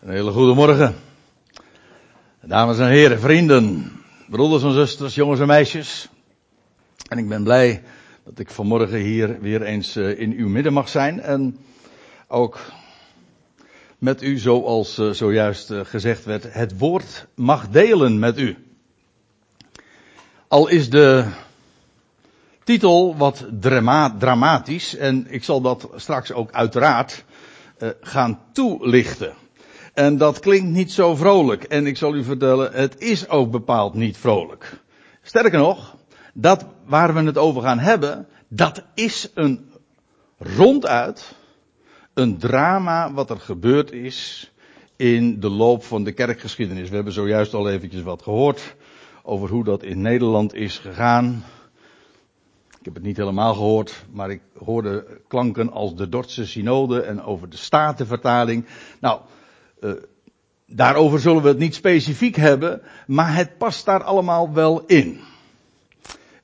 Een hele goede morgen. Dames en heren, vrienden, broeders en zusters, jongens en meisjes. En ik ben blij dat ik vanmorgen hier weer eens eh, in uw midden mag zijn. En ook met u, zoals eh, zojuist eh, gezegd werd, het woord mag delen met u. Al is de titel wat drama dramatisch en ik zal dat straks ook uiteraard gaan toelichten. En dat klinkt niet zo vrolijk. En ik zal u vertellen, het is ook bepaald niet vrolijk. Sterker nog, dat waar we het over gaan hebben, dat is een ronduit een drama wat er gebeurd is in de loop van de kerkgeschiedenis. We hebben zojuist al eventjes wat gehoord over hoe dat in Nederland is gegaan. Ik heb het niet helemaal gehoord, maar ik hoorde klanken als de Dordtse synode en over de statenvertaling. Nou, uh, daarover zullen we het niet specifiek hebben, maar het past daar allemaal wel in.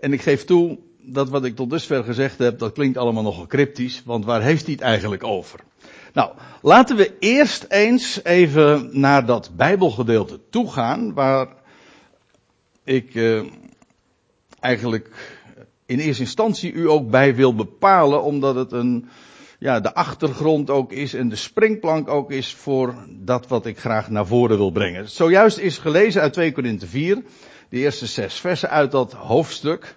En ik geef toe dat wat ik tot dusver gezegd heb, dat klinkt allemaal nogal cryptisch, want waar heeft hij het eigenlijk over? Nou, laten we eerst eens even naar dat Bijbelgedeelte toe gaan, waar ik uh, eigenlijk in eerste instantie u ook bij wil bepalen, omdat het een ja, de achtergrond ook is en de springplank ook is voor dat wat ik graag naar voren wil brengen. Zojuist is gelezen uit 2 Korinthe 4, de eerste zes versen uit dat hoofdstuk.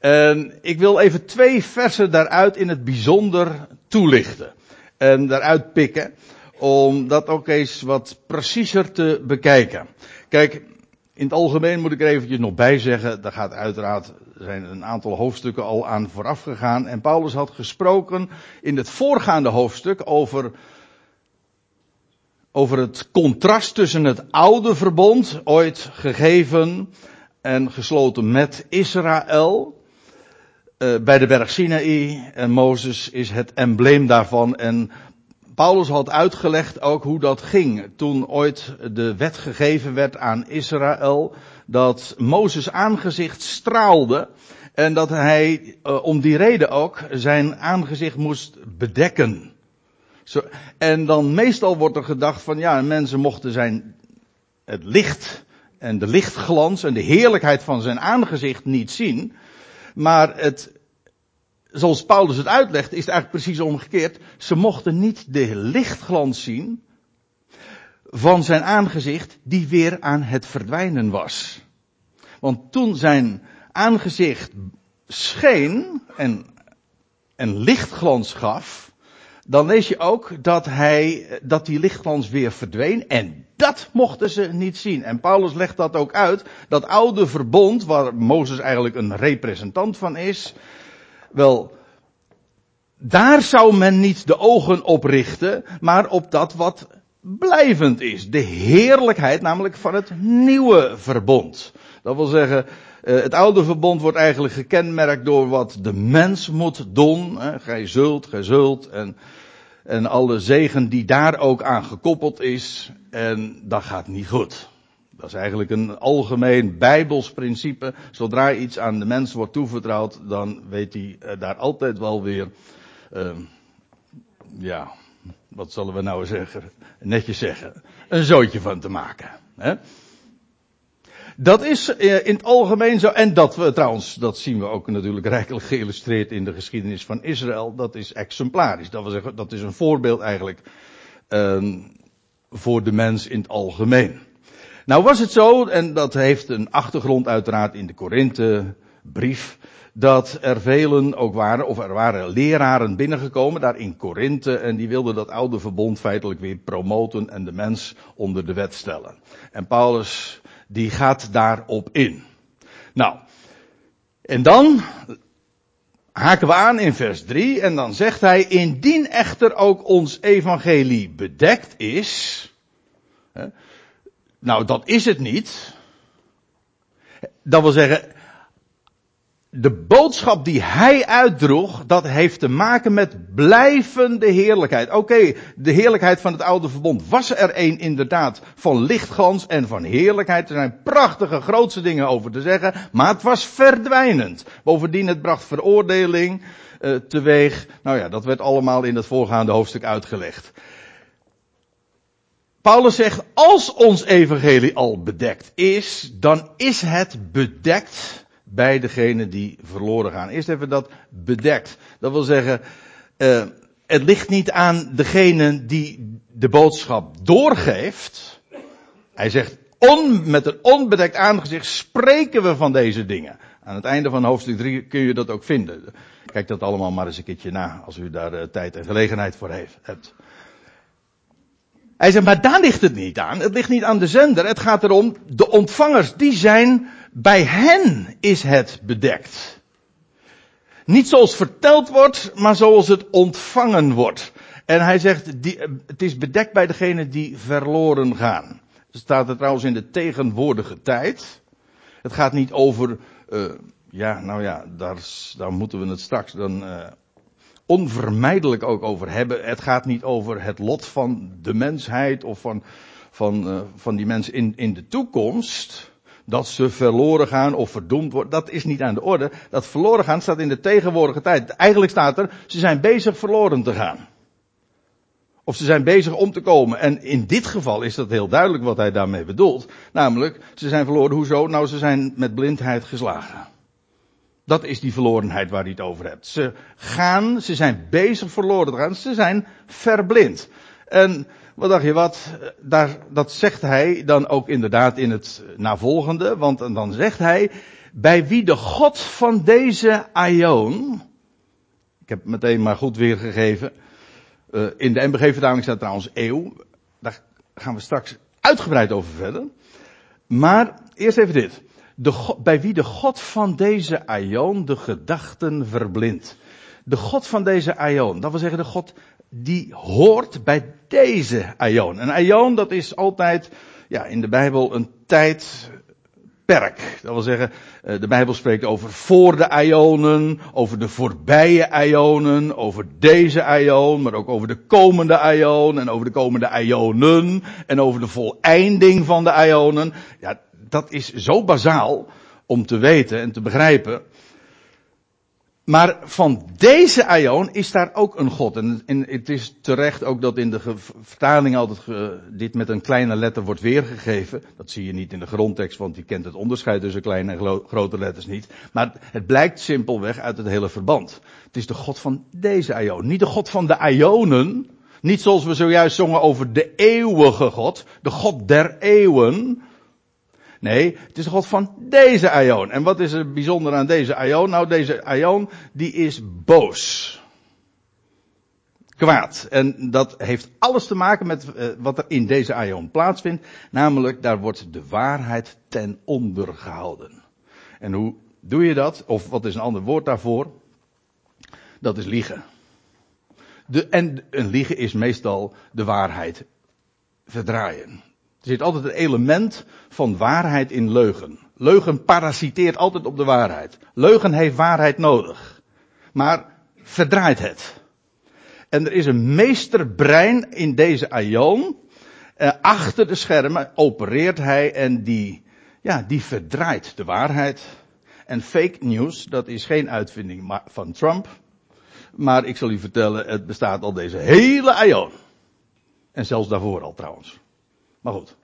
En ik wil even twee versen daaruit in het bijzonder toelichten. En daaruit pikken, om dat ook eens wat preciezer te bekijken. Kijk, in het algemeen moet ik er eventjes nog bij zeggen, daar gaat uiteraard, er zijn een aantal hoofdstukken al aan vooraf gegaan. En Paulus had gesproken in het voorgaande hoofdstuk over, over het contrast tussen het oude verbond, ooit gegeven en gesloten met Israël, uh, bij de berg Sinaï. En Mozes is het embleem daarvan. En Paulus had uitgelegd ook hoe dat ging toen ooit de wet gegeven werd aan Israël, dat Mozes aangezicht straalde en dat hij uh, om die reden ook zijn aangezicht moest bedekken. Zo, en dan meestal wordt er gedacht van ja, mensen mochten zijn het licht en de lichtglans en de heerlijkheid van zijn aangezicht niet zien, maar het zoals Paulus het uitlegt, is het eigenlijk precies omgekeerd. Ze mochten niet de lichtglans zien van zijn aangezicht die weer aan het verdwijnen was. Want toen zijn aangezicht scheen en, en lichtglans gaf, dan lees je ook dat hij, dat die lichtglans weer verdween en dat mochten ze niet zien. En Paulus legt dat ook uit, dat oude verbond, waar Mozes eigenlijk een representant van is, wel, daar zou men niet de ogen op richten, maar op dat wat blijvend is. De heerlijkheid namelijk van het nieuwe verbond. Dat wil zeggen, eh, het oude verbond wordt eigenlijk gekenmerkt door wat de mens moet doen. Gij zult, gij zult en, en alle zegen die daar ook aan gekoppeld is. En dat gaat niet goed. Dat is eigenlijk een algemeen bijbels principe. Zodra iets aan de mens wordt toevertrouwd, dan weet hij eh, daar altijd wel weer, uh, ja, wat zullen we nou zeggen, netjes zeggen, een zootje van te maken. Hè? Dat is uh, in het algemeen zo, en dat we trouwens, dat zien we ook natuurlijk rijkelijk geïllustreerd in de geschiedenis van Israël, dat is exemplarisch. Dat dat is een voorbeeld eigenlijk uh, voor de mens in het algemeen. Nou was het zo, en dat heeft een achtergrond uiteraard in de Korinthe-brief, dat er velen ook waren, of er waren leraren binnengekomen daar in Korinthe, en die wilden dat oude verbond feitelijk weer promoten en de mens onder de wet stellen. En Paulus, die gaat daarop in. Nou, en dan haken we aan in vers 3, en dan zegt hij, indien echter ook ons evangelie bedekt is, nou, dat is het niet. Dat wil zeggen, de boodschap die hij uitdroeg, dat heeft te maken met blijvende heerlijkheid. Oké, de heerlijkheid van het oude verbond was er een inderdaad van lichtglans en van heerlijkheid. Er zijn prachtige, grootste dingen over te zeggen, maar het was verdwijnend. Bovendien, het bracht veroordeling uh, teweeg. Nou ja, dat werd allemaal in het voorgaande hoofdstuk uitgelegd. Paulus zegt, als ons evangelie al bedekt is, dan is het bedekt bij degenen die verloren gaan. Eerst even dat bedekt. Dat wil zeggen, uh, het ligt niet aan degene die de boodschap doorgeeft. Hij zegt, on, met een onbedekt aangezicht spreken we van deze dingen. Aan het einde van hoofdstuk 3 kun je dat ook vinden. Kijk dat allemaal maar eens een keertje na, als u daar uh, tijd en gelegenheid voor heeft. Hij zegt, maar daar ligt het niet aan. Het ligt niet aan de zender. Het gaat erom, de ontvangers, die zijn, bij hen is het bedekt. Niet zoals verteld wordt, maar zoals het ontvangen wordt. En hij zegt, die, het is bedekt bij degenen die verloren gaan. Dat staat er trouwens in de tegenwoordige tijd. Het gaat niet over, uh, ja, nou ja, daar, daar moeten we het straks dan uh, onvermijdelijk ook over hebben. Het gaat niet over het lot van de mensheid of van, van, van die mensen in, in de toekomst. Dat ze verloren gaan of verdoemd worden, dat is niet aan de orde. Dat verloren gaan staat in de tegenwoordige tijd. Eigenlijk staat er, ze zijn bezig verloren te gaan. Of ze zijn bezig om te komen. En in dit geval is dat heel duidelijk wat hij daarmee bedoelt. Namelijk, ze zijn verloren. Hoezo? Nou, ze zijn met blindheid geslagen. Dat is die verlorenheid waar hij het over hebt. Ze gaan, ze zijn bezig verloren te gaan. Ze zijn verblind. En wat dacht je wat? Daar, dat zegt hij dan ook inderdaad in het navolgende. Want dan zegt hij, bij wie de God van deze Aion. Ik heb het meteen maar goed weergegeven. Uh, in de MBG-vertaling staat trouwens eeuw. Daar gaan we straks uitgebreid over verder. Maar eerst even dit. De bij wie de God van deze Aion de gedachten verblindt. De God van deze Aion, dat wil zeggen de God die hoort bij deze Aion. Een Aion dat is altijd ja, in de Bijbel een tijd perk. Dat wil zeggen, eh, de Bijbel spreekt over voor de Ionen, over de voorbije Ionen, over deze Ion, maar ook over de komende Ion en over de komende Ionen en over de voleinding van de Ionen. Ja, dat is zo bazaal om te weten en te begrijpen. Maar van deze Aion is daar ook een God. En, en, het is terecht ook dat in de vertaling altijd dit met een kleine letter wordt weergegeven. Dat zie je niet in de grondtekst, want die kent het onderscheid tussen kleine en grote letters niet. Maar het blijkt simpelweg uit het hele verband. Het is de God van deze Aion. Niet de God van de Aionen. Niet zoals we zojuist zongen over de eeuwige God. De God der eeuwen. Nee, het is de God van deze Aion. En wat is er bijzonder aan deze Aion? Nou, deze Aion, die is boos. Kwaad. En dat heeft alles te maken met uh, wat er in deze Aion plaatsvindt. Namelijk, daar wordt de waarheid ten onder gehouden. En hoe doe je dat? Of wat is een ander woord daarvoor? Dat is liegen. De, en een liegen is meestal de waarheid verdraaien. Er zit altijd een element van waarheid in leugen. Leugen parasiteert altijd op de waarheid. Leugen heeft waarheid nodig. Maar verdraait het. En er is een meesterbrein in deze aion. Eh, achter de schermen opereert hij en die, ja, die verdraait de waarheid. En fake news, dat is geen uitvinding van Trump. Maar ik zal u vertellen, het bestaat al deze hele aion. En zelfs daarvoor al trouwens. Maar goed.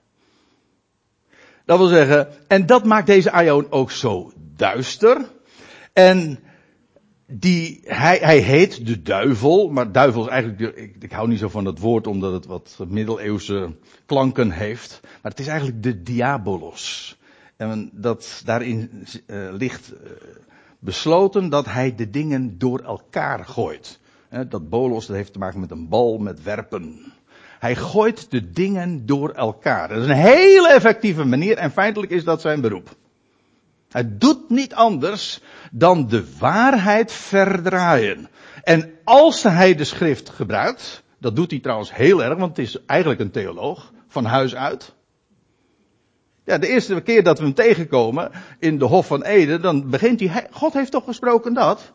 Dat wil zeggen, en dat maakt deze Aion ook zo duister. En die, hij, hij heet de duivel, maar duivel is eigenlijk, ik, ik hou niet zo van dat woord omdat het wat middeleeuwse klanken heeft. Maar het is eigenlijk de diabolos. En dat daarin uh, ligt uh, besloten dat hij de dingen door elkaar gooit. dat bolos, dat heeft te maken met een bal, met werpen. Hij gooit de dingen door elkaar. Dat is een hele effectieve manier en feitelijk is dat zijn beroep. Hij doet niet anders dan de waarheid verdraaien. En als hij de schrift gebruikt, dat doet hij trouwens heel erg, want het is eigenlijk een theoloog, van huis uit. Ja, de eerste keer dat we hem tegenkomen in de Hof van Eden, dan begint hij, God heeft toch gesproken dat?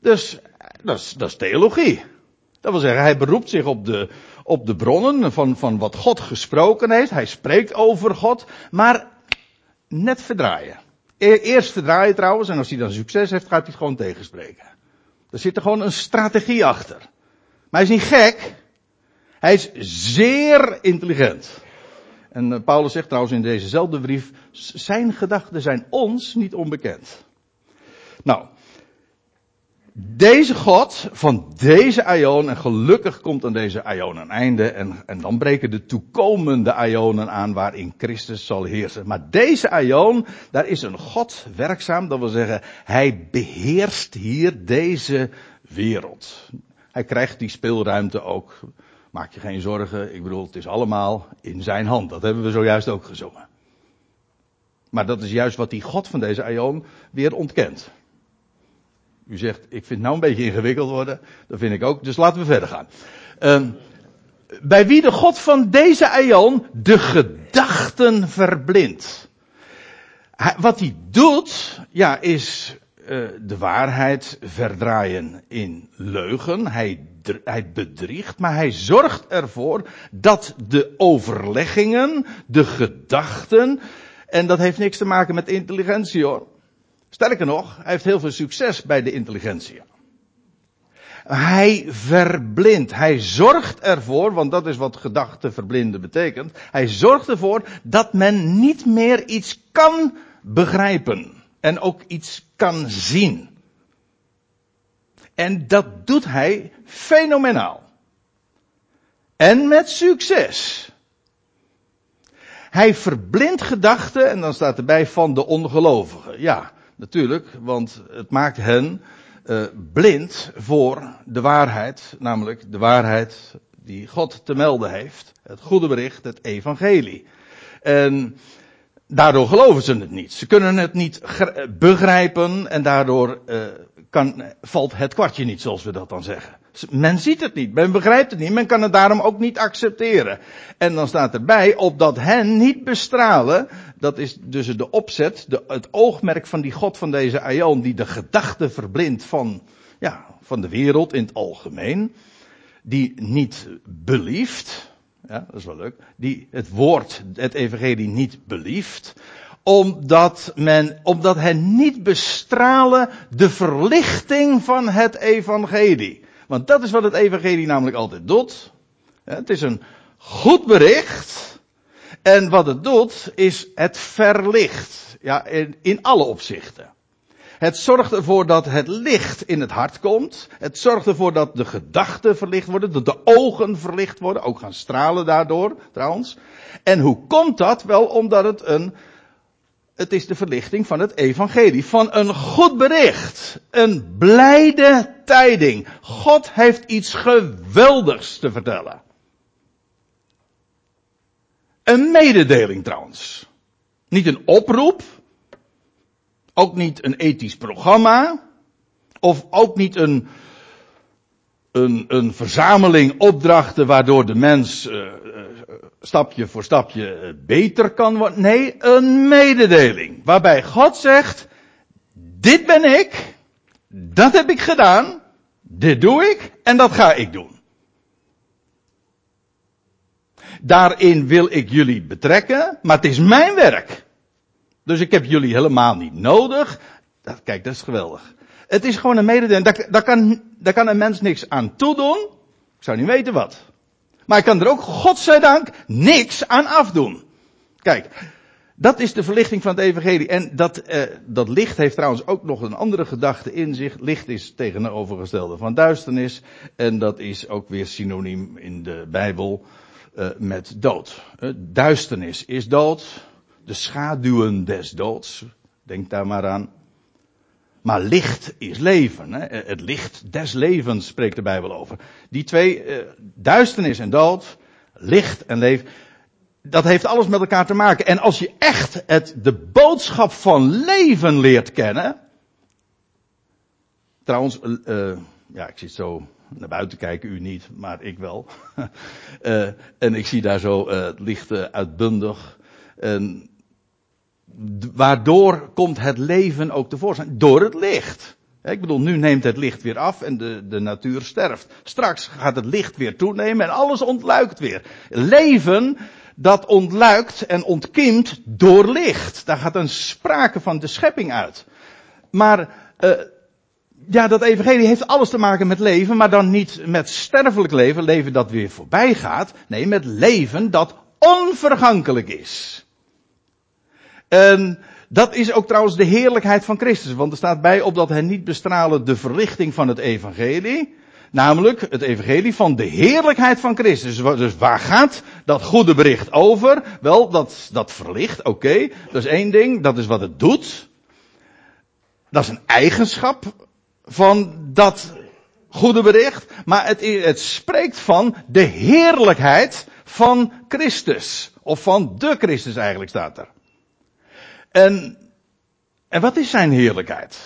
Dus, dat is, dat is theologie. Dat wil zeggen, hij beroept zich op de, op de bronnen van, van wat God gesproken heeft. Hij spreekt over God, maar net verdraaien. E-, eerst verdraaien trouwens, en als hij dan succes heeft, gaat hij het gewoon tegenspreken. Er zit er gewoon een strategie achter. Maar hij is niet gek. Hij is zeer intelligent. En eh, Paulus zegt trouwens in dezezelfde brief, zijn gedachten zijn ons niet onbekend. Nou, deze God van deze Aion, en gelukkig komt aan deze Aion een einde, en, en dan breken de toekomende Aionen aan waarin Christus zal heersen. Maar deze Aion, daar is een God werkzaam, dat wil zeggen, hij beheerst hier deze wereld. Hij krijgt die speelruimte ook. Maak je geen zorgen, ik bedoel, het is allemaal in zijn hand. Dat hebben we zojuist ook gezongen. Maar dat is juist wat die God van deze Aion weer ontkent. U zegt, ik vind het nou een beetje ingewikkeld worden. Dat vind ik ook. Dus laten we verder gaan. Uh, bij wie de God van deze Aion de gedachten verblindt. Wat hij doet, ja, is uh, de waarheid verdraaien in leugen. Hij, hij bedriegt, maar hij zorgt ervoor dat de overleggingen, de gedachten, en dat heeft niks te maken met intelligentie hoor. Sterker nog, hij heeft heel veel succes bij de intelligentie. Hij verblindt. Hij zorgt ervoor, want dat is wat gedachten verblinden betekent. Hij zorgt ervoor dat men niet meer iets kan begrijpen. En ook iets kan zien. En dat doet hij fenomenaal. En met succes. Hij verblindt gedachten, en dan staat erbij van de ongelovigen. Ja, Natuurlijk, want het maakt hen uh, blind voor de waarheid, namelijk de waarheid die God te melden heeft. Het goede bericht, het evangelie. En daardoor geloven ze het niet. Ze kunnen het niet begrijpen en daardoor uh, kan, valt het kwartje niet, zoals we dat dan zeggen. Men ziet het niet, men begrijpt het niet, men kan het daarom ook niet accepteren. En dan staat erbij, opdat hen niet bestralen, dat is dus de opzet, de, het oogmerk van die God van deze Aion, die de gedachten verblindt van, ja, van de wereld in het algemeen, die niet belieft, ja, dat is wel leuk, die het woord, het evangelie niet belieft, omdat men, omdat hen niet bestralen de verlichting van het evangelie. Want dat is wat het evangelie namelijk altijd doet. Het is een goed bericht. En wat het doet, is het verlicht. Ja, in, in alle opzichten. Het zorgt ervoor dat het licht in het hart komt. Het zorgt ervoor dat de gedachten verlicht worden, dat de ogen verlicht worden, ook gaan stralen daardoor, trouwens. En hoe komt dat? Wel omdat het een het is de verlichting van het evangelie. Van een goed bericht. Een blijde tijding. God heeft iets geweldigs te vertellen. Een mededeling trouwens. Niet een oproep. Ook niet een ethisch programma. Of ook niet een, een, een verzameling opdrachten waardoor de mens uh, stapje voor stapje eh, beter kan worden. Nee, een mededeling. Waarbij God zegt, dit ben ik, dat heb ik gedaan, dit doe ik en dat ga ik doen. Daarin wil ik jullie betrekken, maar het is mijn werk. Dus ik heb jullie helemaal niet nodig. Kijk, dat is geweldig. Het is gewoon een mededeling. Daar, daar, kan, daar kan een mens niks aan toedoen. Ik zou niet weten wat. Maar ik kan er ook, godzijdank, niks aan afdoen. Kijk, dat is de verlichting van het evangelie. En dat, eh, dat licht heeft trouwens ook nog een andere gedachte in zich. Licht is tegenovergestelde van duisternis. En dat is ook weer synoniem in de Bijbel eh, met dood. Uh, duisternis is dood. De schaduwen des doods. Denk daar maar aan. Maar licht is leven. Hè? Het licht des levens spreekt de Bijbel over. Die twee, eh, duisternis en dood, licht en leven, dat heeft alles met elkaar te maken. En als je echt het, de boodschap van leven leert kennen. Trouwens, ja, ik zit zo naar buiten kijken, u niet, maar ik wel. uh, en ik zie daar zo het licht uitbundig. En waardoor komt het leven ook tevoorschijn? Door het licht. Ik bedoel, nu neemt het licht weer af en de, de natuur sterft. Straks gaat het licht weer toenemen en alles ontluikt weer. Leven, dat ontluikt en ontkiemt door licht. Daar gaat een sprake van de schepping uit. Maar ja, dat evangelie heeft alles te maken met leven, maar dan niet met sterfelijk leven, leven dat weer voorbij gaat. Nee, met leven dat onvergankelijk is. En dat is ook trouwens de heerlijkheid van Christus, want er staat bij op dat hij niet bestralen de verlichting van het evangelie, namelijk het evangelie van de heerlijkheid van Christus. Dus waar gaat dat goede bericht over? Wel, dat, dat verlicht, oké, dat is één ding, dat is wat het doet. Dat is een eigenschap van dat goede bericht, maar het, het spreekt van de heerlijkheid van Christus. Of van de Christus eigenlijk staat er. En, en wat is zijn heerlijkheid?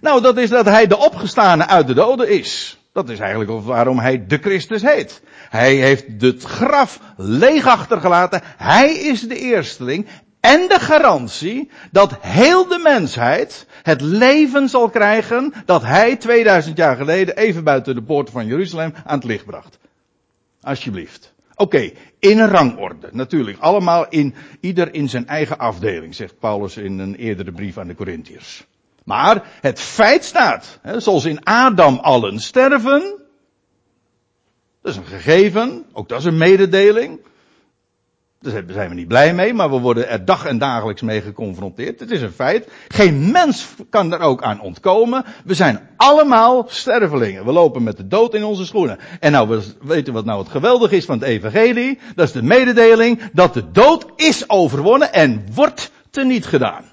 Nou, dat is dat hij de opgestane uit de doden is. Dat is eigenlijk waarom hij de Christus heet. Hij heeft het graf leeg achtergelaten. Hij is de eersteling en de garantie dat heel de mensheid het leven zal krijgen dat hij 2000 jaar geleden even buiten de poorten van Jeruzalem aan het licht bracht. Alsjeblieft. Oké, in een rangorde, natuurlijk. Allemaal in, ieder in zijn eigen afdeling, zegt Paulus in een eerdere brief aan de Corinthiërs. Maar het feit staat, hè, zoals in Adam allen sterven, dat is een gegeven, ook dat is een mededeling. Daar zijn we niet blij mee, maar we worden er dag en dagelijks mee geconfronteerd. Het is een feit. Geen mens kan er ook aan ontkomen. We zijn allemaal stervelingen. We lopen met de dood in onze schoenen. En nou, we weten wat nou het geweldig is van het evangelie. Dat is de mededeling dat de dood is overwonnen en wordt teniet gedaan.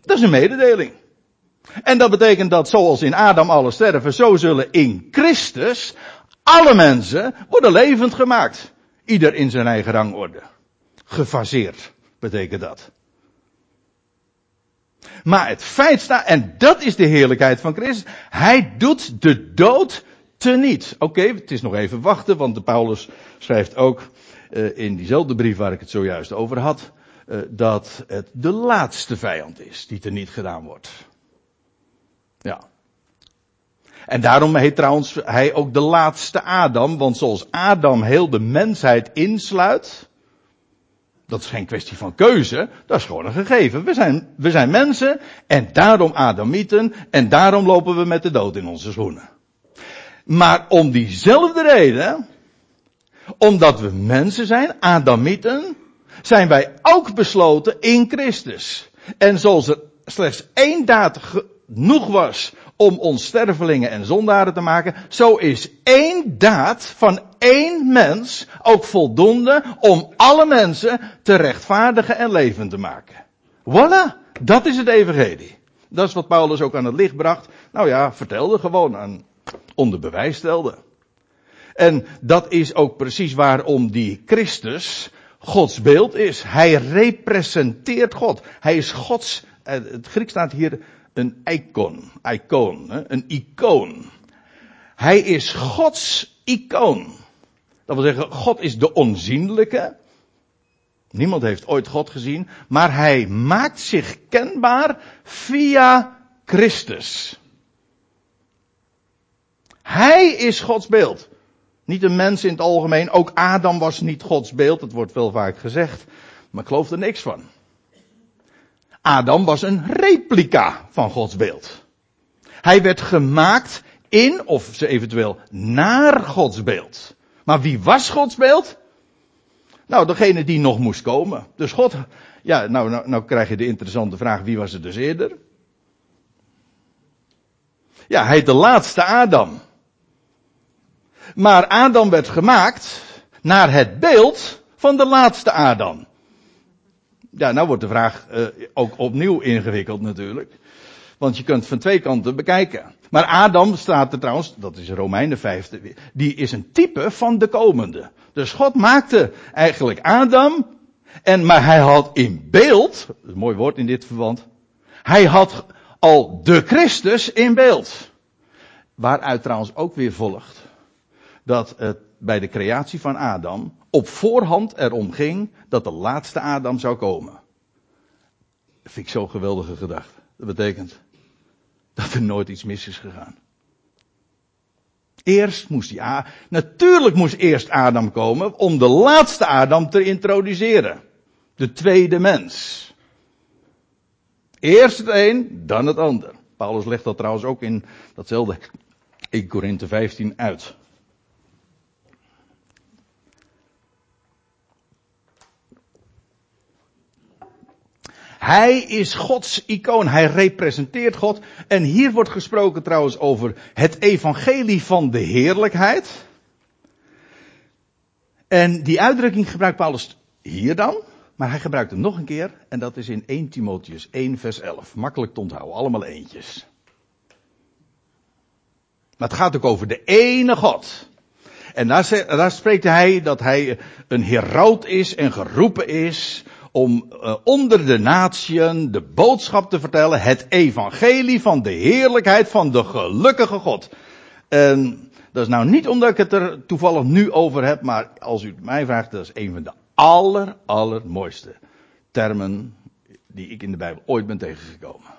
Dat is een mededeling. En dat betekent dat zoals in Adam alle sterven, zo zullen in Christus alle mensen worden levend gemaakt. Ieder in zijn eigen rangorde. Gefaseerd betekent dat. Maar het feit staat, en dat is de heerlijkheid van Christus, hij doet de dood teniet. Oké, het is nog even wachten, want de Paulus schrijft ook uh, in diezelfde brief waar ik het zojuist over had, uh, dat het de laatste vijand is die teniet gedaan wordt. Ja. En daarom heet trouwens hij ook de laatste Adam, want zoals Adam heel de mensheid insluit, dat is geen kwestie van keuze, dat is gewoon een gegeven. We zijn, we zijn mensen en daarom Adamieten en daarom lopen we met de dood in onze schoenen. Maar om diezelfde reden, omdat we mensen zijn, Adamieten, zijn wij ook besloten in Christus. En zoals er slechts één daad genoeg was om ons stervelingen en zondaren te maken, zo is één daad van één mens ook voldoende om alle mensen te rechtvaardigen en levend te maken. Voilà, dat is het evangelie. Dat is wat Paulus ook aan het licht bracht. Nou ja, vertelde gewoon aan, onder bewijs stelde. En dat is ook precies waarom die Christus Gods beeld is. Hij representeert God. Hij is Gods, eh, het Griek staat hier een icon, icoon, een icoon. Hij is Gods icoon. Dat wil zeggen, God is de onzienlijke. Niemand heeft ooit God gezien, maar hij maakt zich kenbaar via Christus. Hij is Gods beeld. Niet een mens in het algemeen, ook Adam was niet Gods beeld, dat wordt wel vaak gezegd, maar ik geloof er niks van. Adam was een replica van Gods beeld. Hij werd gemaakt in, of ze eventueel naar Gods beeld. Maar wie was Gods beeld? Nou, degene die nog moest komen. Dus God, ja, nou, nou, nou krijg je de interessante vraag, wie was het dus eerder? Ja, hij de laatste Adam. Maar Adam werd gemaakt naar het beeld van de laatste Adam. Ja, nou wordt de vraag uh, ook opnieuw ingewikkeld natuurlijk. Want je kunt van twee kanten bekijken. Maar Adam staat er trouwens, dat is Romeinen 5, die is een type van de komende. Dus God maakte eigenlijk Adam, en, maar hij had in beeld, een mooi woord in dit verband, hij had al de Christus in beeld. Waaruit trouwens ook weer volgt dat het bij de creatie van Adam op voorhand erom ging dat de laatste Adam zou komen. Dat vind ik zo'n geweldige gedachte. Dat betekent dat er nooit iets mis is gegaan. Eerst moest ja, natuurlijk moest eerst Adam komen om de laatste Adam te introduceren. De tweede mens. Eerst het een, dan het ander. Paulus legt dat trouwens ook in datzelfde 1 Korinthe 15 uit. Hij is Gods icoon. Hij representeert God. En hier wordt gesproken trouwens over het evangelie van de heerlijkheid. En die uitdrukking gebruikt Paulus hier dan. Maar hij gebruikt hem nog een keer. En dat is in 1 Timotheus 1 vers 11. Makkelijk te onthouden. Allemaal eentjes. Maar het gaat ook over de ene God. En daar, spreekt hij dat hij een heraut is en geroepen is om uh, onder de natieën de boodschap te vertellen, het evangelie van de heerlijkheid van de gelukkige God. En dat is nou niet omdat ik het er toevallig nu over heb, maar als u het mij vraagt, dat is een van de aller, allermooiste termen die ik in de Bijbel ooit ben tegengekomen.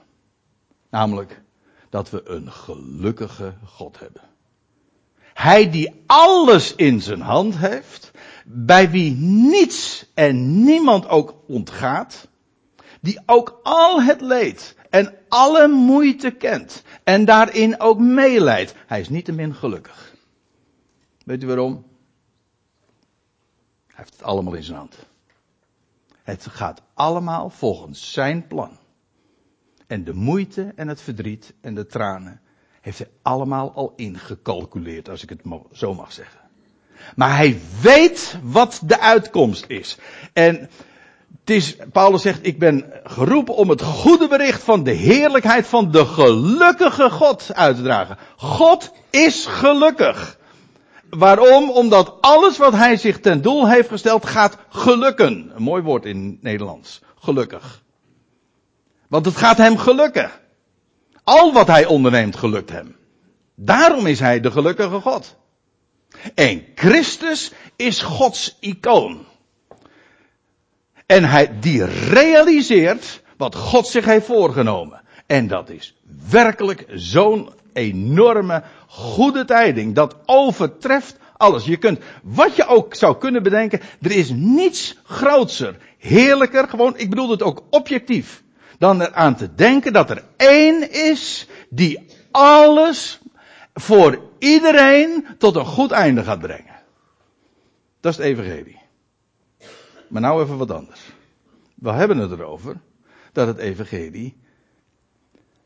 Namelijk dat we een gelukkige God hebben. Hij die alles in zijn hand heeft, bij wie niets en niemand ook ontgaat, die ook al het leed en alle moeite kent en daarin ook meeleidt. Hij is niet te min gelukkig. Weet u waarom? Hij heeft het allemaal in zijn hand. Het gaat allemaal volgens zijn plan. En de moeite en het verdriet en de tranen heeft hij allemaal al ingecalculeerd, als ik het zo mag zeggen. Maar hij weet wat de uitkomst is. En het is, Paulus zegt, ik ben geroepen om het goede bericht van de heerlijkheid van de gelukkige God uit te dragen. God is gelukkig. Waarom? Omdat alles wat hij zich ten doel heeft gesteld gaat gelukken. Een mooi woord in Nederlands. Gelukkig. Want het gaat hem gelukken. Al wat hij onderneemt gelukt hem. Daarom is hij de gelukkige God. En Christus is Gods icoon. En hij, die realiseert wat God zich heeft voorgenomen. En dat is werkelijk zo'n enorme goede tijding. Dat overtreft alles. Je kunt, wat je ook zou kunnen bedenken, er is niets grootser, heerlijker, gewoon, ik bedoel het ook objectief, dan eraan te denken dat er één is die alles voor iedereen tot een goed einde gaat brengen. Dat is het evangelie. Maar nou even wat anders. We hebben het erover dat het evangelie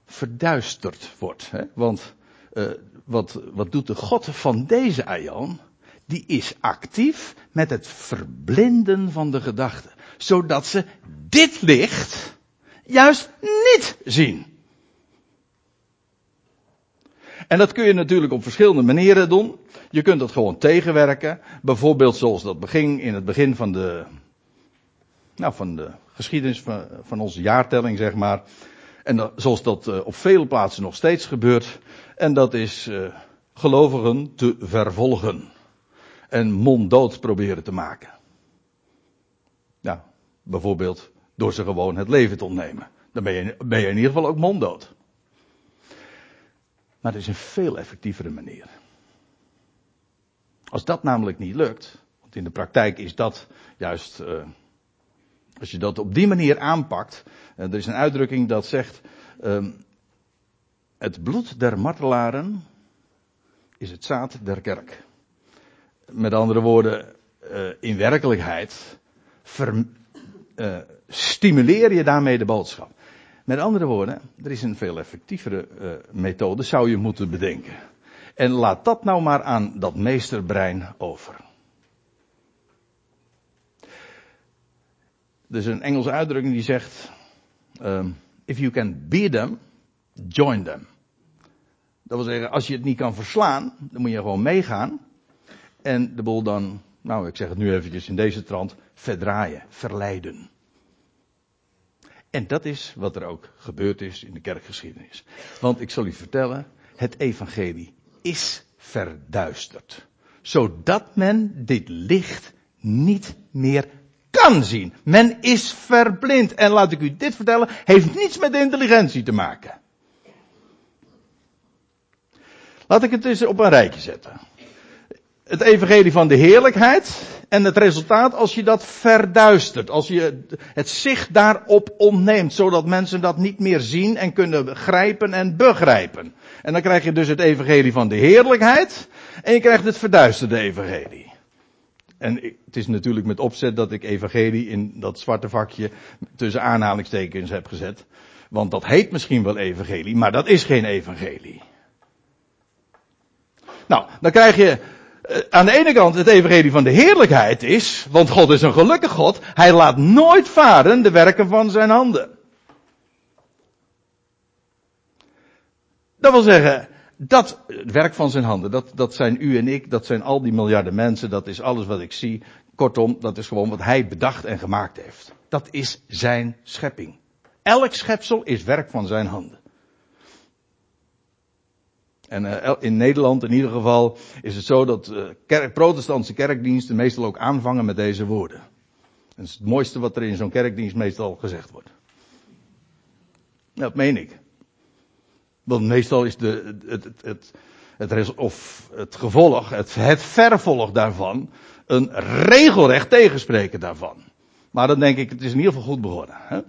verduisterd wordt. Hè? Want uh, wat, wat doet de God van deze Aion? Die is actief met het verblinden van de gedachten. Zodat ze dit licht juist niet zien. En dat kun je natuurlijk op verschillende manieren doen. Je kunt dat gewoon tegenwerken. Bijvoorbeeld zoals dat begin in het begin van de, nou, van de geschiedenis van, van onze jaartelling, zeg maar. En dat, zoals dat uh, op vele plaatsen nog steeds gebeurt. En dat is uh, gelovigen te vervolgen. En monddood proberen te maken. Ja, bijvoorbeeld door ze gewoon het leven te ontnemen. Dan ben je, ben je in ieder geval ook monddood. Maar het is een veel effectievere manier. Als dat namelijk niet lukt, want in de praktijk is dat juist, uh, als je dat op die manier aanpakt, uh, er is een uitdrukking dat zegt, uh, het bloed der martelaren is het zaad der kerk. Met andere woorden, uh, in werkelijkheid stimuleer je daarmee de boodschap. Met andere woorden, er is een veel effectievere uh, methode, zou je moeten bedenken. En laat dat nou maar aan dat meesterbrein over. Er is een Engelse uitdrukking die zegt: um, If you can beat them, join them. Dat wil zeggen, als je het niet kan verslaan, dan moet je gewoon meegaan. En de boel dan, nou ik zeg het nu eventjes in deze trant, verdraaien, verleiden. En dat is wat er ook gebeurd is in de kerkgeschiedenis. Want ik zal u vertellen, het evangelie is verduisterd. Zodat men dit licht niet meer kan zien. Men is verblind. En laat ik u dit vertellen, heeft niets met intelligentie te maken. Laat ik het eens op een rijtje zetten. Het evangelie van de heerlijkheid En het resultaat als je dat verduistert, als je het zicht daarop ontneemt, zodat mensen dat niet meer zien en kunnen begrijpen en begrijpen. En dan krijg je dus het evangelie van de heerlijkheid en je krijgt het verduisterde evangelie. En het is natuurlijk met opzet dat ik evangelie in dat zwarte vakje tussen aanhalingstekens heb gezet. Want dat heet misschien wel evangelie, maar dat is geen evangelie. Nou, dan krijg je aan de ene kant het evangelie van de heerlijkheid is, want God is een gelukkig God, hij laat nooit varen de werken van zijn handen. Dat wil zeggen, dat het werk van zijn handen, dat, dat zijn u en ik, dat zijn al die miljarden mensen, dat is alles wat ik zie. Kortom, dat is gewoon wat hij bedacht en gemaakt heeft. Dat is zijn schepping. Elk schepsel is werk van zijn handen. En uh, in Nederland in ieder geval is het zo dat uh, kerk, protestantse kerkdiensten meestal ook aanvangen met deze woorden. Dat is het mooiste wat er in zo'n kerkdienst meestal gezegd wordt. Dat meen ik. Want meestal is de, het, het, het, het, of het gevolg, het, het vervolg daarvan, een regelrecht tegenspreken daarvan. Maar dan denk ik, het is in ieder geval goed begonnen. Hè?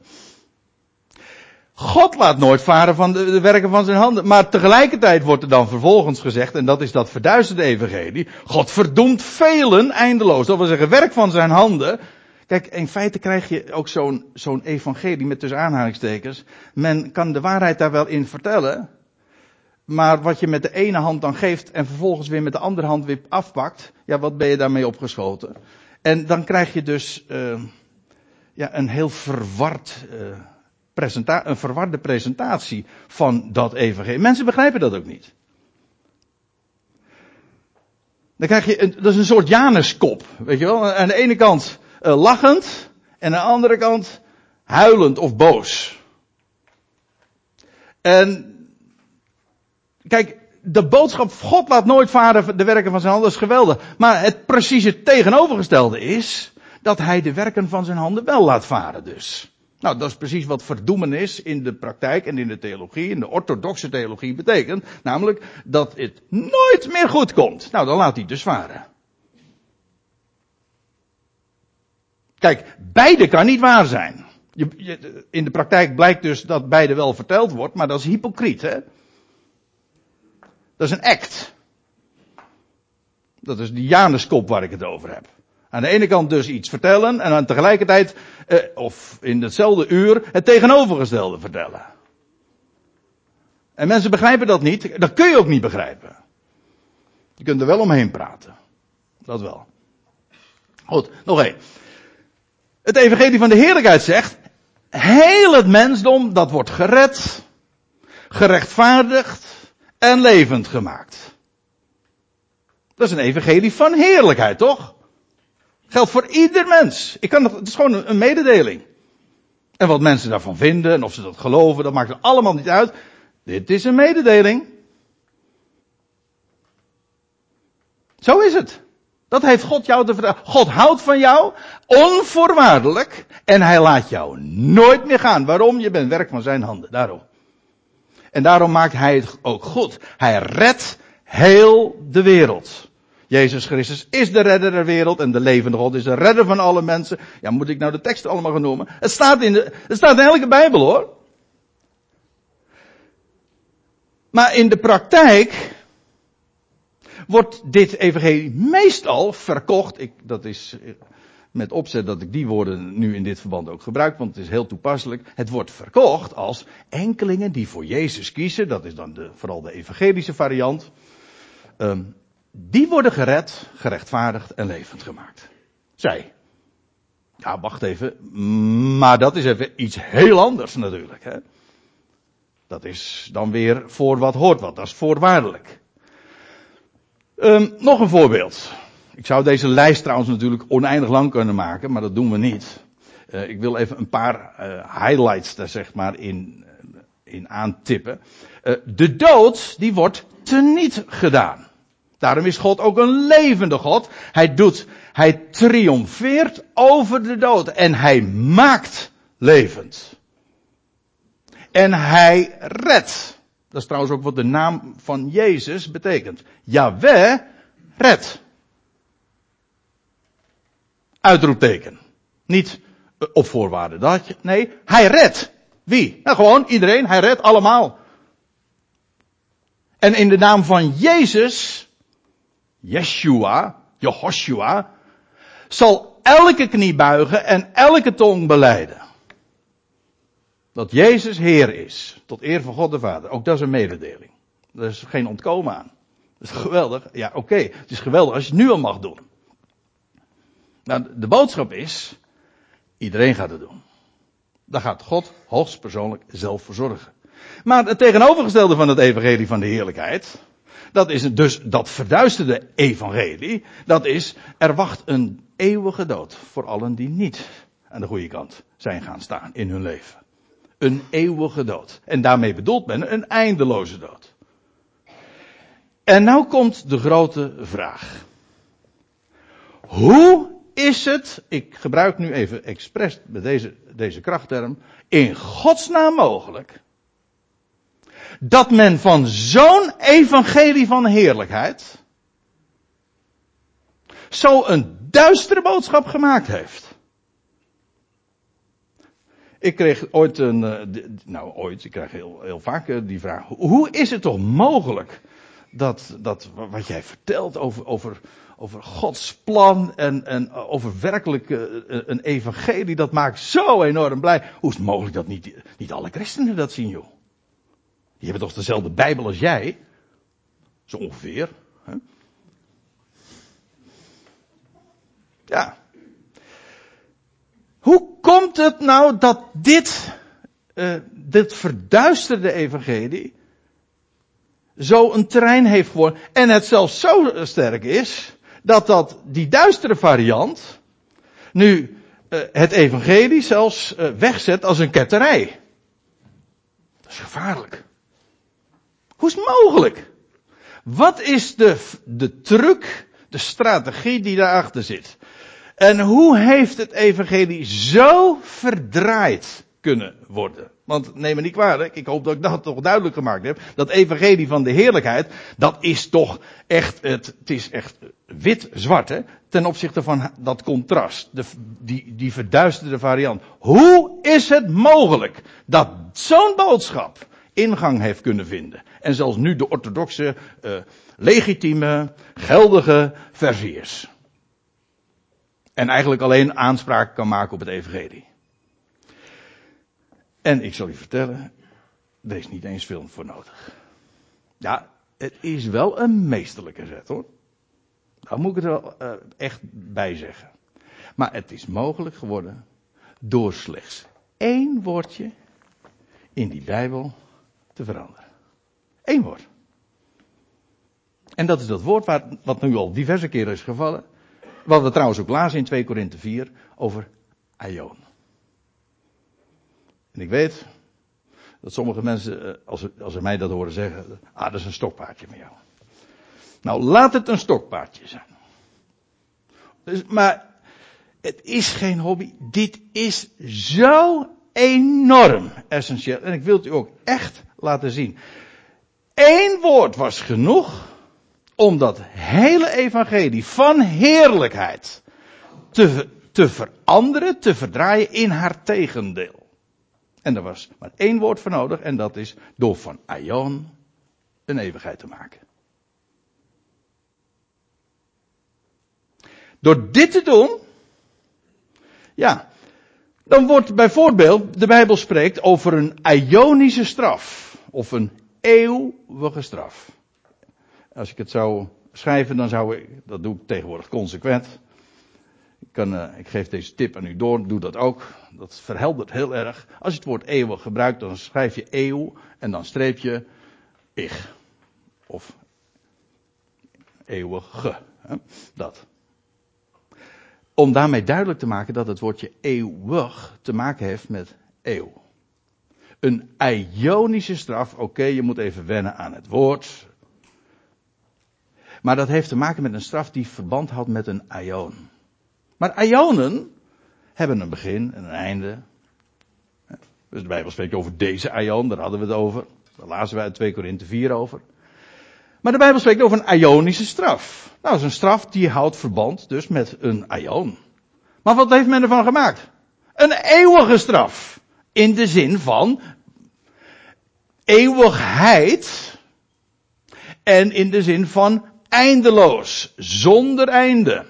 God laat nooit varen van de, werken van zijn handen. Maar tegelijkertijd wordt er dan vervolgens gezegd, en dat is dat verduisterde evangelie, God verdoemt velen eindeloos. Dat wil zeggen, werk van zijn handen. Kijk, in feite krijg je ook zo'n zo'n evangelie met tussen aanhalingstekens. Men kan de waarheid daar wel in vertellen. Maar wat je met de ene hand dan geeft en vervolgens weer met de andere hand weer afpakt. Ja, wat ben je daarmee opgeschoten? En dan krijg je dus uh, ja, een heel verward... Uh, presenta een verwarde presentatie van dat evangelie. Mensen begrijpen dat ook niet. Dan krijg je, een, dat is een soort Januskop, weet je wel. Aan de ene kant uh, lachend en aan de andere kant huilend of boos. En kijk, de boodschap God laat nooit varen de werken van zijn handen is geweldig. Maar het precieze tegenovergestelde is dat hij de werken van zijn handen wel laat varen dus. Nou, dat is precies wat verdoemenis in de praktijk en in de theologie, in de orthodoxe theologie betekent. Namelijk dat het nooit meer goed komt. Nou, dan laat hij dus varen. Kijk, beide kan niet waar zijn. Je, in de praktijk blijkt dus dat beide wel verteld wordt, maar dat is hypocriet, hè? Dat is een act. Dat is die Januskop waar ik het over heb. Aan de ene kant dus iets vertellen en dan tegelijkertijd, eh, of in hetzelfde uur, het tegenovergestelde vertellen. En mensen begrijpen dat niet. Dat kun je ook niet begrijpen. Je kunt er wel omheen praten. Dat wel. Goed, nog één. Het evangelie van de heerlijkheid zegt, heel het mensdom, dat wordt gered, gerechtvaardigd en levend gemaakt. Dat is een evangelie van heerlijkheid, toch? Geldt voor ieder mens. Ik kan het, het is gewoon een, een mededeling. En wat mensen daarvan vinden en of ze dat geloven, dat maakt er allemaal niet uit. Dit is een mededeling. Zo is het. Dat heeft God jou te vertellen. God houdt van jou onvoorwaardelijk en hij laat jou nooit meer gaan. Waarom? Je bent werk van zijn handen. Daarom. En daarom maakt hij het ook goed. Hij redt heel de wereld. Jezus Christus is de redder der wereld en de levende God is de redder van alle mensen. Ja, moet ik nou de tekst allemaal gaan noemen? Het staat in, de, het staat in elke Bijbel hoor. Maar in de praktijk wordt dit evangelie meestal verkocht. Ik, dat is met opzet dat ik die woorden nu in dit verband ook gebruik, want het is heel toepasselijk. Het wordt verkocht als enkelingen die voor Jezus kiezen. Dat is dan de, vooral de evangelische variant. Um, die worden gered, gerechtvaardigd en levend gemaakt. Zij. Ja, wacht even. Maar dat is even iets heel anders natuurlijk. Hè? Dat is dan weer voor wat hoort wat. Dat is voorwaardelijk. Um, nog een voorbeeld. Ik zou deze lijst trouwens natuurlijk oneindig lang kunnen maken, maar dat doen we niet. Uh, ik wil even een paar uh, highlights daar zeg maar in, in aantippen. De dood, die wordt teniet gedaan. Daarom is God ook een levende God. Hij doet, hij triomfeert over de dood en hij maakt levend. En hij redt. Dat is trouwens ook wat de naam van Jezus betekent. Yahweh redt. Uitroepteken. Niet eh, op voorwaarde dat je, nee, hij redt. Wie? Nou gewoon iedereen, hij redt allemaal. En in de naam van Jezus, Yeshua, Jehoshua, zal elke knie buigen en elke tong beleiden. Dat Jezus Heer is, tot eer van God de Vader. Ook dat is een mededeling. Er is geen ontkomen aan. Dat is geweldig. Ja, oké. Het is geweldig als je het nu al mag doen. Nou, de boodschap is, iedereen gaat het doen. Daar gaat God hoogstpersoonlijk zelf voor zorgen. Maar het tegenovergestelde van het evangelie van de heerlijkheid, dat is dus dat verduisterde evangelie, dat is, er wacht een eeuwige dood voor allen die niet aan de goede kant zijn gaan staan in hun leven. Een eeuwige dood. En daarmee bedoelt men een eindeloze dood. En nou komt de grote vraag. Hoe is het, ik gebruik nu even expres met deze, deze krachtterm, in godsnaam mogelijk dat men van zo'n evangelie van heerlijkheid zo een duistere boodschap gemaakt heeft. Ik kreeg ooit een, eh, nou ooit, ik krijg heel, heel vaak eh, die vraag, hoe is het toch mogelijk dat, dat wat jij vertelt over, over, over Gods plan en, en over werkelijk eh, een evangelie, dat maakt zo enorm blij. Hoe is het mogelijk dat niet, niet alle christenen dat zien, joh? Die hebben toch dezelfde Bijbel als jij? Zo ongeveer. Hè? Ja. Hoe komt het nou dat dit, uh, dit verduisterde evangelie zo een terrein heeft geworden en het zelfs zo sterk is dat dat die duistere variant nu uh, het evangelie zelfs uh, wegzet als een ketterij. Dat is gevaarlijk. Hoe is het mogelijk? Wat is de, de truc, de strategie die daarachter zit? En hoe heeft het evangelie zo verdraaid kunnen worden? Want neem me niet kwalijk, ik hoop dat ik dat toch duidelijk gemaakt heb. Dat evangelie van de heerlijkheid, dat is toch echt, het, het is echt wit-zwart hè, ten opzichte van dat contrast, de, die, die verduisterde variant. Hoe is het mogelijk dat zo'n boodschap ingang heeft kunnen vinden. En zelfs nu de orthodoxe, uh, legitieme, geldige versie. En eigenlijk alleen aanspraak kan maken op het evangelie. En ik zal u vertellen, er is niet eens film voor nodig. Ja, het is wel een meesterlijke zet hoor. Daar moet ik het wel uh, echt bij zeggen. Maar het is mogelijk geworden door slechts één woordje in die Bijbel te veranderen. Eén woord. En dat is dat woord waar, wat nu al diverse keren is gevallen. Wat we trouwens ook lazen in 2 Korinthe 4 over Aion. En ik weet dat sommige mensen, eh, als ze, als ze mij dat horen zeggen, ah dat is een stokpaardje met jou. Nou laat het een stokpaardje zijn. Dus, maar het is geen hobby. Dit is zo enorm essentieel. En ik wil het u ook echt laten zien. Eén woord was genoeg om dat hele evangelie van heerlijkheid te, te veranderen, te verdraaien in haar tegendeel. En er was maar één woord voor nodig en dat is door van Aion een eeuwigheid te maken. Door dit te doen, ja, dan wordt bijvoorbeeld, de Bijbel spreekt over een Ionische straf. Of een eeuwige straf. Als ik het zou schrijven, dan zou ik, dat doe ik tegenwoordig consequent. Ik, kan, uh, ik geef deze tip aan u door, doe dat ook. Dat verheldert heel erg. Als je het woord eeuwig gebruikt, dan schrijf je eeuw en dan streep je ich. Of eeuwige. Hè? Dat. Om daarmee duidelijk te maken dat het woordje eeuwig te maken heeft met eeuw. Een ionische straf, oké, je moet even wennen aan het woord. Maar dat heeft te maken met een straf die verband houdt met een ion. Maar ionen hebben een begin en een einde. Dus de Bijbel spreekt over deze ion, daar hadden we het over. Daar lazen we uit 2 Korinthe 4 over. Maar de Bijbel spreekt over een ionische straf. Nou, dat is een straf die houdt verband dus met een ion. Maar wat heeft men ervan gemaakt? Een eeuwige straf. In de zin van eeuwigheid. En in de zin van eindeloos. Zonder einde.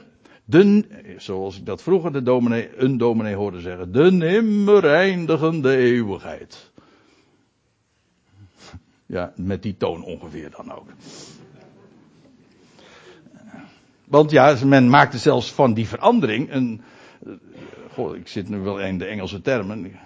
De, zoals ik dat vroeger de dominee, een dominee hoorde zeggen. De nimmer eindigende eeuwigheid. Ja, met die toon ongeveer dan ook. Want ja, men maakte zelfs van die verandering een. Goh, ik zit nu wel in de Engelse termen.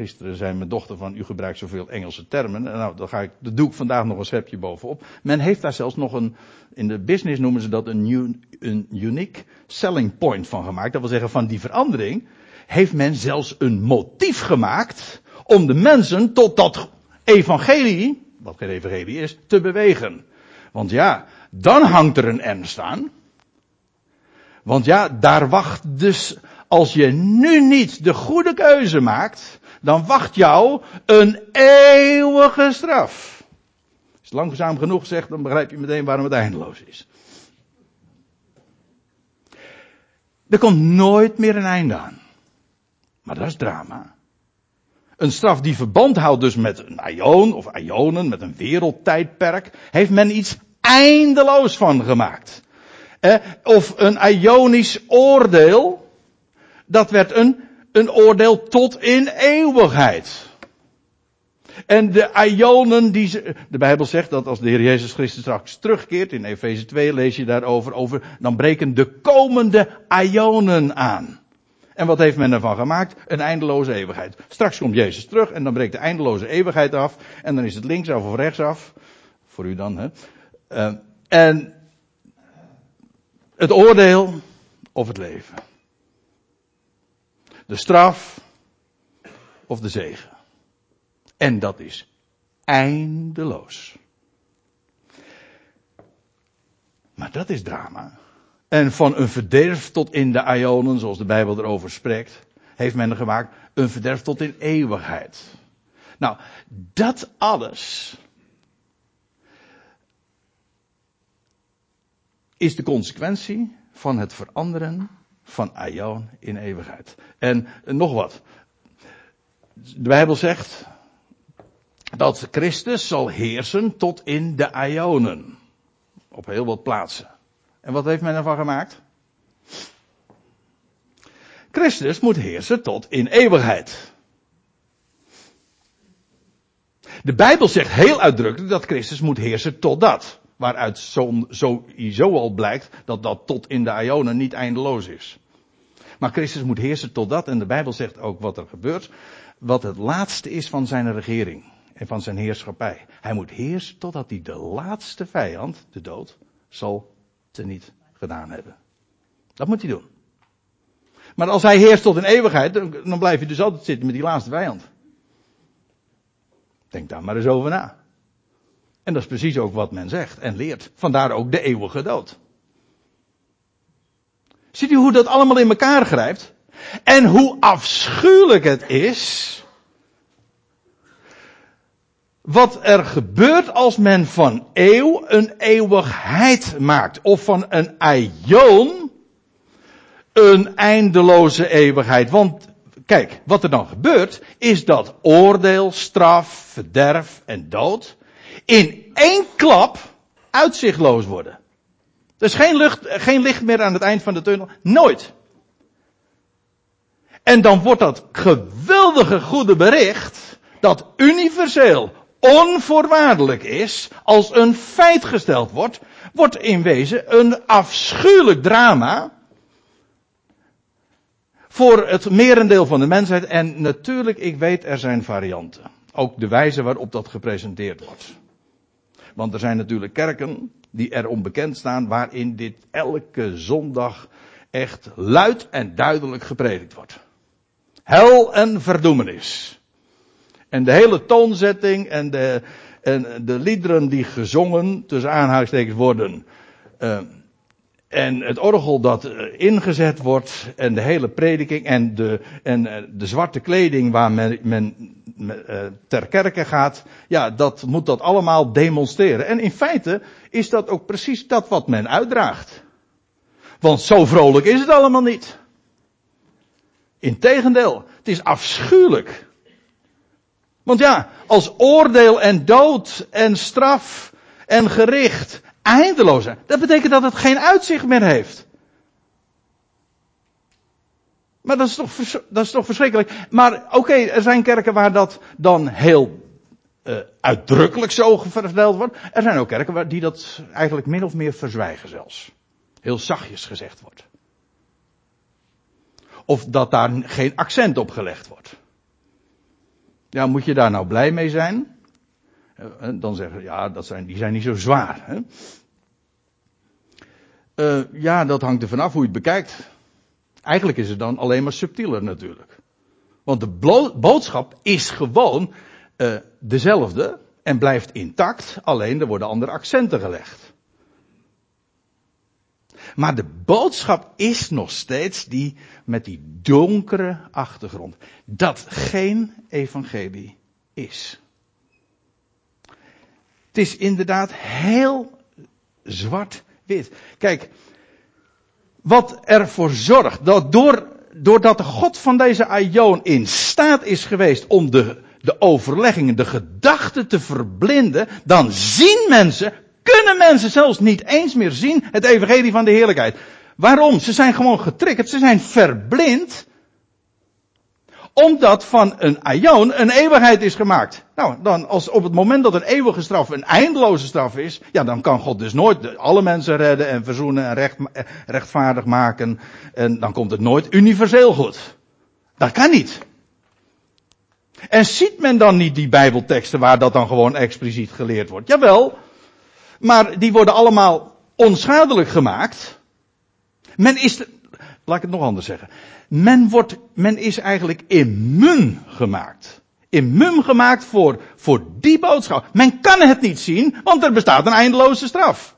Gisteren zei mijn dochter van, u gebruikt zoveel Engelse termen. Nou, dan ga ik, dat doe ik vandaag nog een schepje bovenop. Men heeft daar zelfs nog een, in de business noemen ze dat een, een unique selling point van gemaakt. Dat wil zeggen, van die verandering heeft men zelfs een motief gemaakt om de mensen tot dat evangelie, wat geen evangelie is, te bewegen. Want ja, dan hangt er een ernst aan. Want ja, daar wacht dus, als je nu niet de goede keuze maakt, dan wacht jou een eeuwige straf. Als je langzaam genoeg zegt, dan begrijp je meteen waarom het eindeloos is. Er komt nooit meer een einde aan. Maar dat is drama. Een straf die verband houdt dus met een aion of aionen, met een wereldtijdperk, heeft men iets eindeloos van gemaakt. Eh, of een aionisch oordeel, dat werd een, een oordeel tot in eeuwigheid. En de Ionen die ze, de Bijbel zegt dat als de Heer Jezus Christus straks terugkeert, in Efeze 2 lees je daarover, over, dan breken de komende Ionen aan. En wat heeft men ervan gemaakt? Een eindeloze eeuwigheid. Straks komt Jezus terug en dan breekt de eindeloze eeuwigheid af. En dan is het linksaf of rechtsaf. Voor u dan, hè. Uh, en het oordeel of het leven. De straf of de zegen. En dat is eindeloos. Maar dat is drama. En van een verderf tot in de Ionen, zoals de Bijbel erover spreekt, heeft men er gemaakt een verderf tot in eeuwigheid. Nou, dat alles is de consequentie van het veranderen van Aion in eeuwigheid. En nog wat. De Bijbel zegt dat Christus zal heersen tot in de Ionen. Op heel wat plaatsen. En wat heeft men ervan gemaakt? Christus moet heersen tot in eeuwigheid. De Bijbel zegt heel uitdrukkelijk dat Christus moet heersen tot dat. Waaruit zo, sowieso al blijkt dat dat tot in de Ionen niet eindeloos is. Maar Christus moet heersen tot dat. En de Bijbel zegt ook wat er gebeurt. Wat het laatste is van zijn regering. En van zijn heerschappij. Hij moet heersen totdat hij de laatste vijand, de dood, zal teniet gedaan hebben. Dat moet hij doen. Maar als hij heerst tot in eeuwigheid, dan blijf je dus altijd zitten met die laatste vijand. Denk daar maar eens over na. En dat is precies ook wat men zegt en leert. Vandaar ook de eeuwige dood. Ziet u hoe dat allemaal in elkaar grijpt? En hoe afschuwelijk het is. Wat er gebeurt als men van eeuw een eeuwigheid maakt. Of van een aion een eindeloze eeuwigheid. Want kijk, wat er dan gebeurt is dat oordeel, straf, verderf en dood in één klap uitzichtloos worden. Er is geen, lucht, geen licht meer aan het eind van de tunnel. Nooit. En dan wordt dat geweldige goede bericht, dat universeel, onvoorwaardelijk is, als een feit gesteld wordt, wordt in wezen een afschuwelijk drama voor het merendeel van de mensheid. En natuurlijk, ik weet, er zijn varianten. Ook de wijze waarop dat gepresenteerd wordt. Want er zijn natuurlijk kerken die erom bekend staan waarin dit elke zondag echt luid en duidelijk gepredikt wordt. Hel en verdoemenis. En de hele toonzetting en de, en de liederen die gezongen, tussen aanhalingstekens worden, uh, en het orgel dat eh, ingezet wordt en de hele prediking en de, en eh, de zwarte kleding waar men, men uh, ter kerke gaat, ja, dat moet dat allemaal demonstreren. En in feite is dat ook precies dat wat men uitdraagt. Want zo vrolijk is het allemaal niet. Integendeel, het is afschuwelijk. Want ja, als oordeel en dood en straf en gericht eindeloos zijn, dat betekent dat het geen uitzicht meer heeft. Maar dat is toch, dat is toch verschrikkelijk. Maar oké, er zijn kerken waar dat dan heel uh, uitdrukkelijk zo verteld wordt. Er zijn ook kerken waar die dat eigenlijk min of meer verzwijgen zelfs. Heel zachtjes gezegd wordt. Of dat daar geen accent op gelegd wordt. Ja, moet je daar nou blij mee zijn? Eh, eh, dan zeggen ja, dat zijn, die zijn niet zo zwaar. Hè? Uh, ja, dat hangt er vanaf hoe je het bekijkt. Eigenlijk is het dan alleen maar subtieler natuurlijk. Want de boodschap is gewoon dezelfde en blijft intact, alleen er worden andere accenten gelegd. Maar de boodschap is nog steeds die met die donkere achtergrond. Dat geen evangelie is. Het is inderdaad heel zwart-wit. Kijk, wat ervoor zorgt dat door, doordat de God van deze Aion in staat is geweest om de, de overleggingen, de gedachten te verblinden, dan zien mensen, kunnen mensen zelfs niet eens meer zien het evangelie van de heerlijkheid. Waarom? Ze zijn gewoon getriggerd, ze zijn verblind omdat van een aion een eeuwigheid is gemaakt. Nou, dan als op het moment dat een eeuwige straf een eindeloze straf is, ja, dan kan God dus nooit alle mensen redden en verzoenen en recht, eh, rechtvaardig maken. En dan komt het nooit universeel goed. Dat kan niet. En ziet men dan niet die bijbelteksten waar dat dan gewoon expliciet geleerd wordt? Jawel. Maar die worden allemaal onschadelijk gemaakt. Men is, laat ik het nog anders zeggen. Men wordt, men is eigenlijk immuun gemaakt. Immuun gemaakt voor, voor die boodschap. Men kan het niet zien, want er bestaat een eindeloze straf.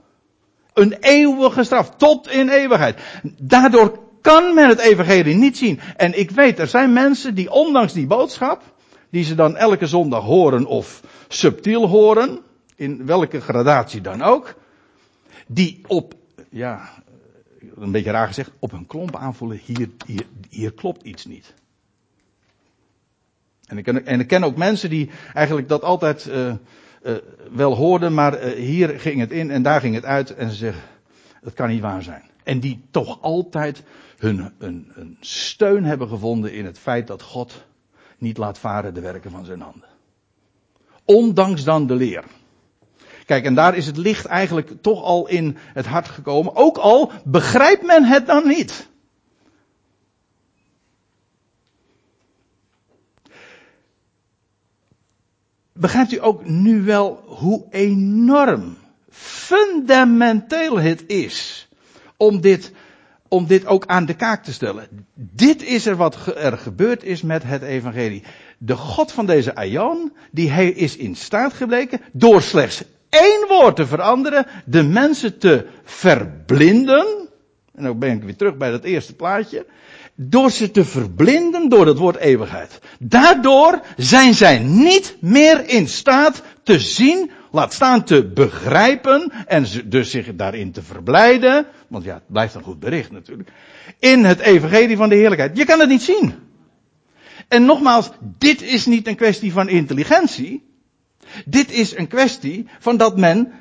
Een eeuwige straf, tot in eeuwigheid. Daardoor kan men het evangelie niet zien. En ik weet, er zijn mensen die ondanks die boodschap, die ze dan elke zondag horen of subtiel horen, in welke gradatie dan ook, die op, ja, een beetje raar gezegd, op hun klomp aanvoelen, hier, hier, hier klopt iets niet. En ik, ken, en ik ken ook mensen die eigenlijk dat altijd uh, uh, wel hoorden, maar uh, hier ging het in en daar ging het uit en ze zeggen, dat kan niet waar zijn. En die toch altijd hun, een steun hebben gevonden in het feit dat God niet laat varen de werken van zijn handen. Ondanks dan de leer. Kijk, en daar is het licht eigenlijk toch al in het hart gekomen. Ook al begrijpt men het dan niet. Begrijpt u ook nu wel hoe enorm, fundamenteel het is om dit, om dit ook aan de kaak te stellen? Dit is er wat er gebeurd is met het evangelie. De God van deze Aion, die hij is in staat gebleken door slechts één woord te veranderen, de mensen te verblinden. En dan ben ik weer terug bij dat eerste plaatje. Door ze te verblinden door het woord eeuwigheid. Daardoor zijn zij niet meer in staat te zien, laat staan te begrijpen en dus zich daarin te verblijden. Want ja, het blijft een goed bericht natuurlijk. In het evangelie van de heerlijkheid. Je kan het niet zien. En nogmaals, dit is niet een kwestie van intelligentie. Dit is een kwestie van dat men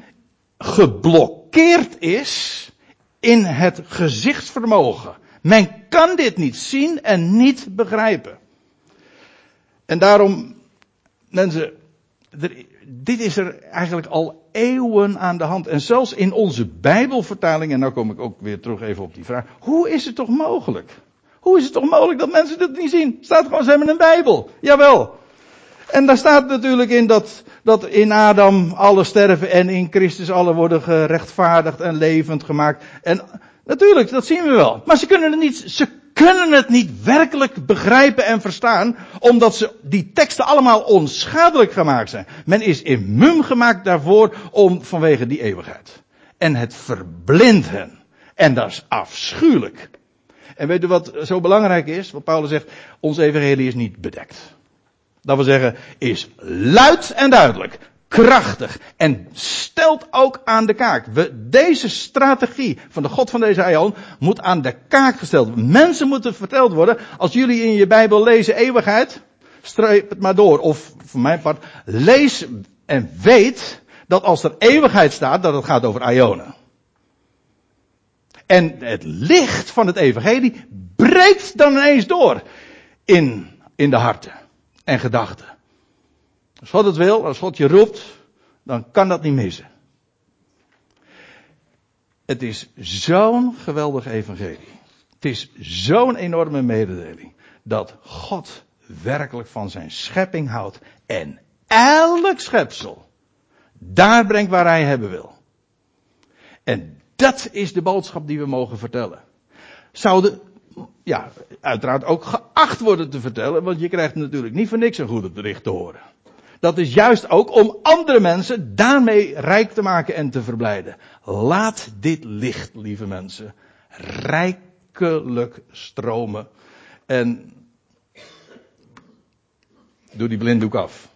geblokkeerd is in het gezichtsvermogen. Men kan dit niet zien en niet begrijpen. En daarom, mensen, dit is er eigenlijk al eeuwen aan de hand. En zelfs in onze Bijbelvertaling, en nou kom ik ook weer terug even op die vraag. Hoe is het toch mogelijk? Hoe is het toch mogelijk dat mensen dit niet zien? Staat gewoon, ze hebben een Bijbel. Jawel. En daar staat natuurlijk in dat, dat in Adam alle sterven en in Christus alle worden gerechtvaardigd en levend gemaakt. En natuurlijk, dat zien we wel. Maar ze kunnen het niet, ze kunnen het niet werkelijk begrijpen en verstaan, omdat ze die teksten allemaal onschadelijk gemaakt zijn. Men is immuun gemaakt daarvoor om vanwege die eeuwigheid. En het verblindt hen. En dat is afschuwelijk. En weet u wat zo belangrijk is? Wat Paulus zegt, ons evangelie is niet bedekt. Dat wil zeggen, is luid en duidelijk. krachtig en stelt ook aan de kaak. We, deze strategie van de God van deze aion moet aan de kaak gesteld worden. Mensen moeten verteld worden, als jullie in je Bijbel lezen eeuwigheid, streep het maar door. Of voor mijn part, lees en weet dat als er eeuwigheid staat, dat het gaat over aionen. En het licht van het evangelie breekt dan ineens door in, in de harten en gedachten. Als God het wil, als God je roept, dan kan dat niet missen. Het is zo'n geweldig evangelie. Het is zo'n enorme mededeling. Dat God werkelijk van zijn schepping houdt. En elk schepsel daar brengt waar hij hebben wil. En dat is de boodschap die we mogen vertellen. Zouden, ja, uiteraard ook geacht worden te vertellen, want je krijgt natuurlijk niet voor niks een goede bericht te horen. Dat is juist ook om andere mensen daarmee rijk te maken en te verblijden. Laat dit licht, lieve mensen, rijkelijk stromen. En doe die blinddoek af.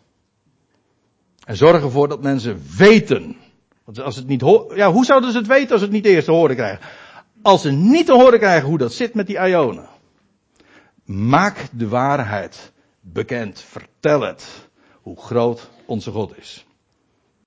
En zorg ervoor dat mensen weten. Want als het niet ja, hoe zouden ze het weten als ze het niet eerst te horen krijgen? Als ze niet te horen krijgen hoe dat zit met die ionen. Maak de waarheid bekend. Vertel het. Hoe groot onze God is.